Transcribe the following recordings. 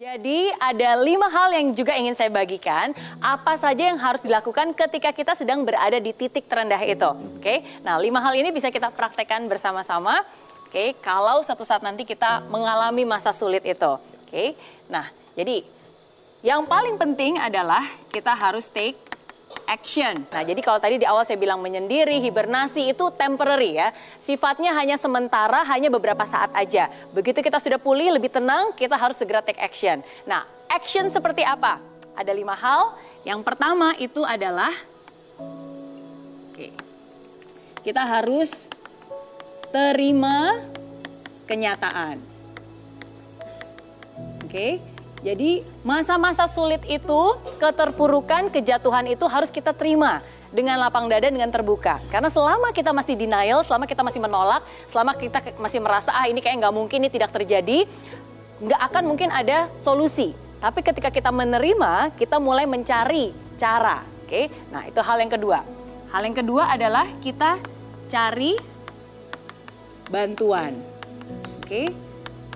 Jadi ada lima hal yang juga ingin saya bagikan. Apa saja yang harus dilakukan ketika kita sedang berada di titik terendah itu. Oke, nah lima hal ini bisa kita praktekkan bersama-sama. Oke, kalau suatu saat nanti kita mengalami masa sulit itu. Oke, nah jadi yang paling penting adalah kita harus take action. Nah, jadi kalau tadi di awal saya bilang menyendiri, hibernasi itu temporary ya. Sifatnya hanya sementara, hanya beberapa saat aja. Begitu kita sudah pulih, lebih tenang, kita harus segera take action. Nah, action seperti apa? Ada lima hal. Yang pertama itu adalah, oke, kita harus terima kenyataan. Oke, jadi masa-masa sulit itu, keterpurukan, kejatuhan itu harus kita terima dengan lapang dada, dengan terbuka. Karena selama kita masih denial, selama kita masih menolak, selama kita masih merasa ah ini kayak nggak mungkin, ini tidak terjadi, nggak akan mungkin ada solusi. Tapi ketika kita menerima, kita mulai mencari cara. Oke, nah itu hal yang kedua. Hal yang kedua adalah kita cari bantuan. Oke,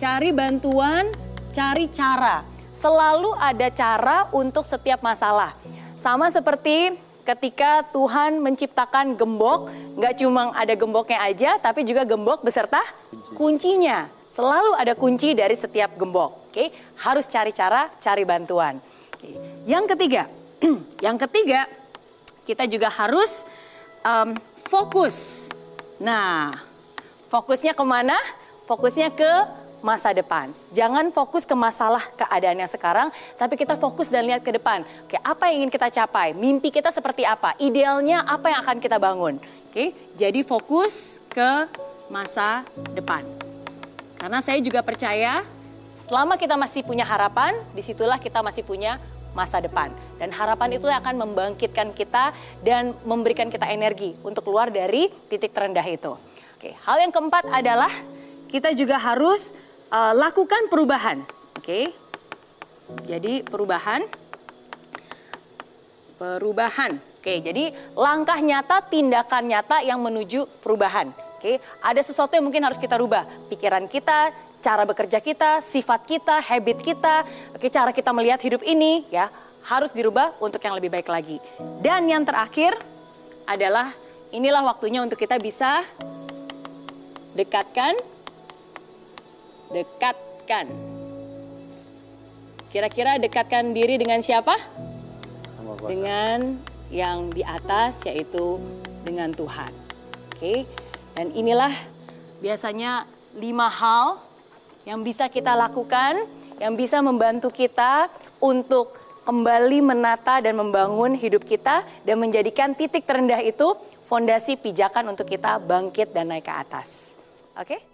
cari bantuan, cari cara selalu ada cara untuk setiap masalah. Sama seperti ketika Tuhan menciptakan gembok, nggak cuma ada gemboknya aja, tapi juga gembok beserta kuncinya. Selalu ada kunci dari setiap gembok. Oke, harus cari cara, cari bantuan. Oke. Yang ketiga, yang ketiga kita juga harus um, fokus. Nah, fokusnya ke mana? Fokusnya ke masa depan. Jangan fokus ke masalah keadaan yang sekarang, tapi kita fokus dan lihat ke depan. Oke, apa yang ingin kita capai? Mimpi kita seperti apa? Idealnya apa yang akan kita bangun? Oke, jadi fokus ke masa depan. Karena saya juga percaya selama kita masih punya harapan, di situlah kita masih punya masa depan. Dan harapan itu akan membangkitkan kita dan memberikan kita energi untuk keluar dari titik terendah itu. Oke, hal yang keempat adalah kita juga harus uh, lakukan perubahan. Oke. Okay? Jadi perubahan perubahan. Oke, jadi langkah nyata, tindakan nyata yang menuju perubahan. Oke, ada sesuatu yang mungkin harus kita rubah. Pikiran kita, cara bekerja kita, sifat kita, habit kita, oke, cara kita melihat hidup ini ya harus dirubah untuk yang lebih baik lagi. Dan yang terakhir adalah inilah waktunya untuk kita bisa dekatkan dekatkan. Kira-kira dekatkan diri dengan siapa? Dengan yang di atas yaitu dengan Tuhan. Oke. Dan inilah biasanya lima hal yang bisa kita lakukan, yang bisa membantu kita untuk kembali menata dan membangun hidup kita dan menjadikan titik terendah itu fondasi pijakan untuk kita bangkit dan naik ke atas. Oke? Okay?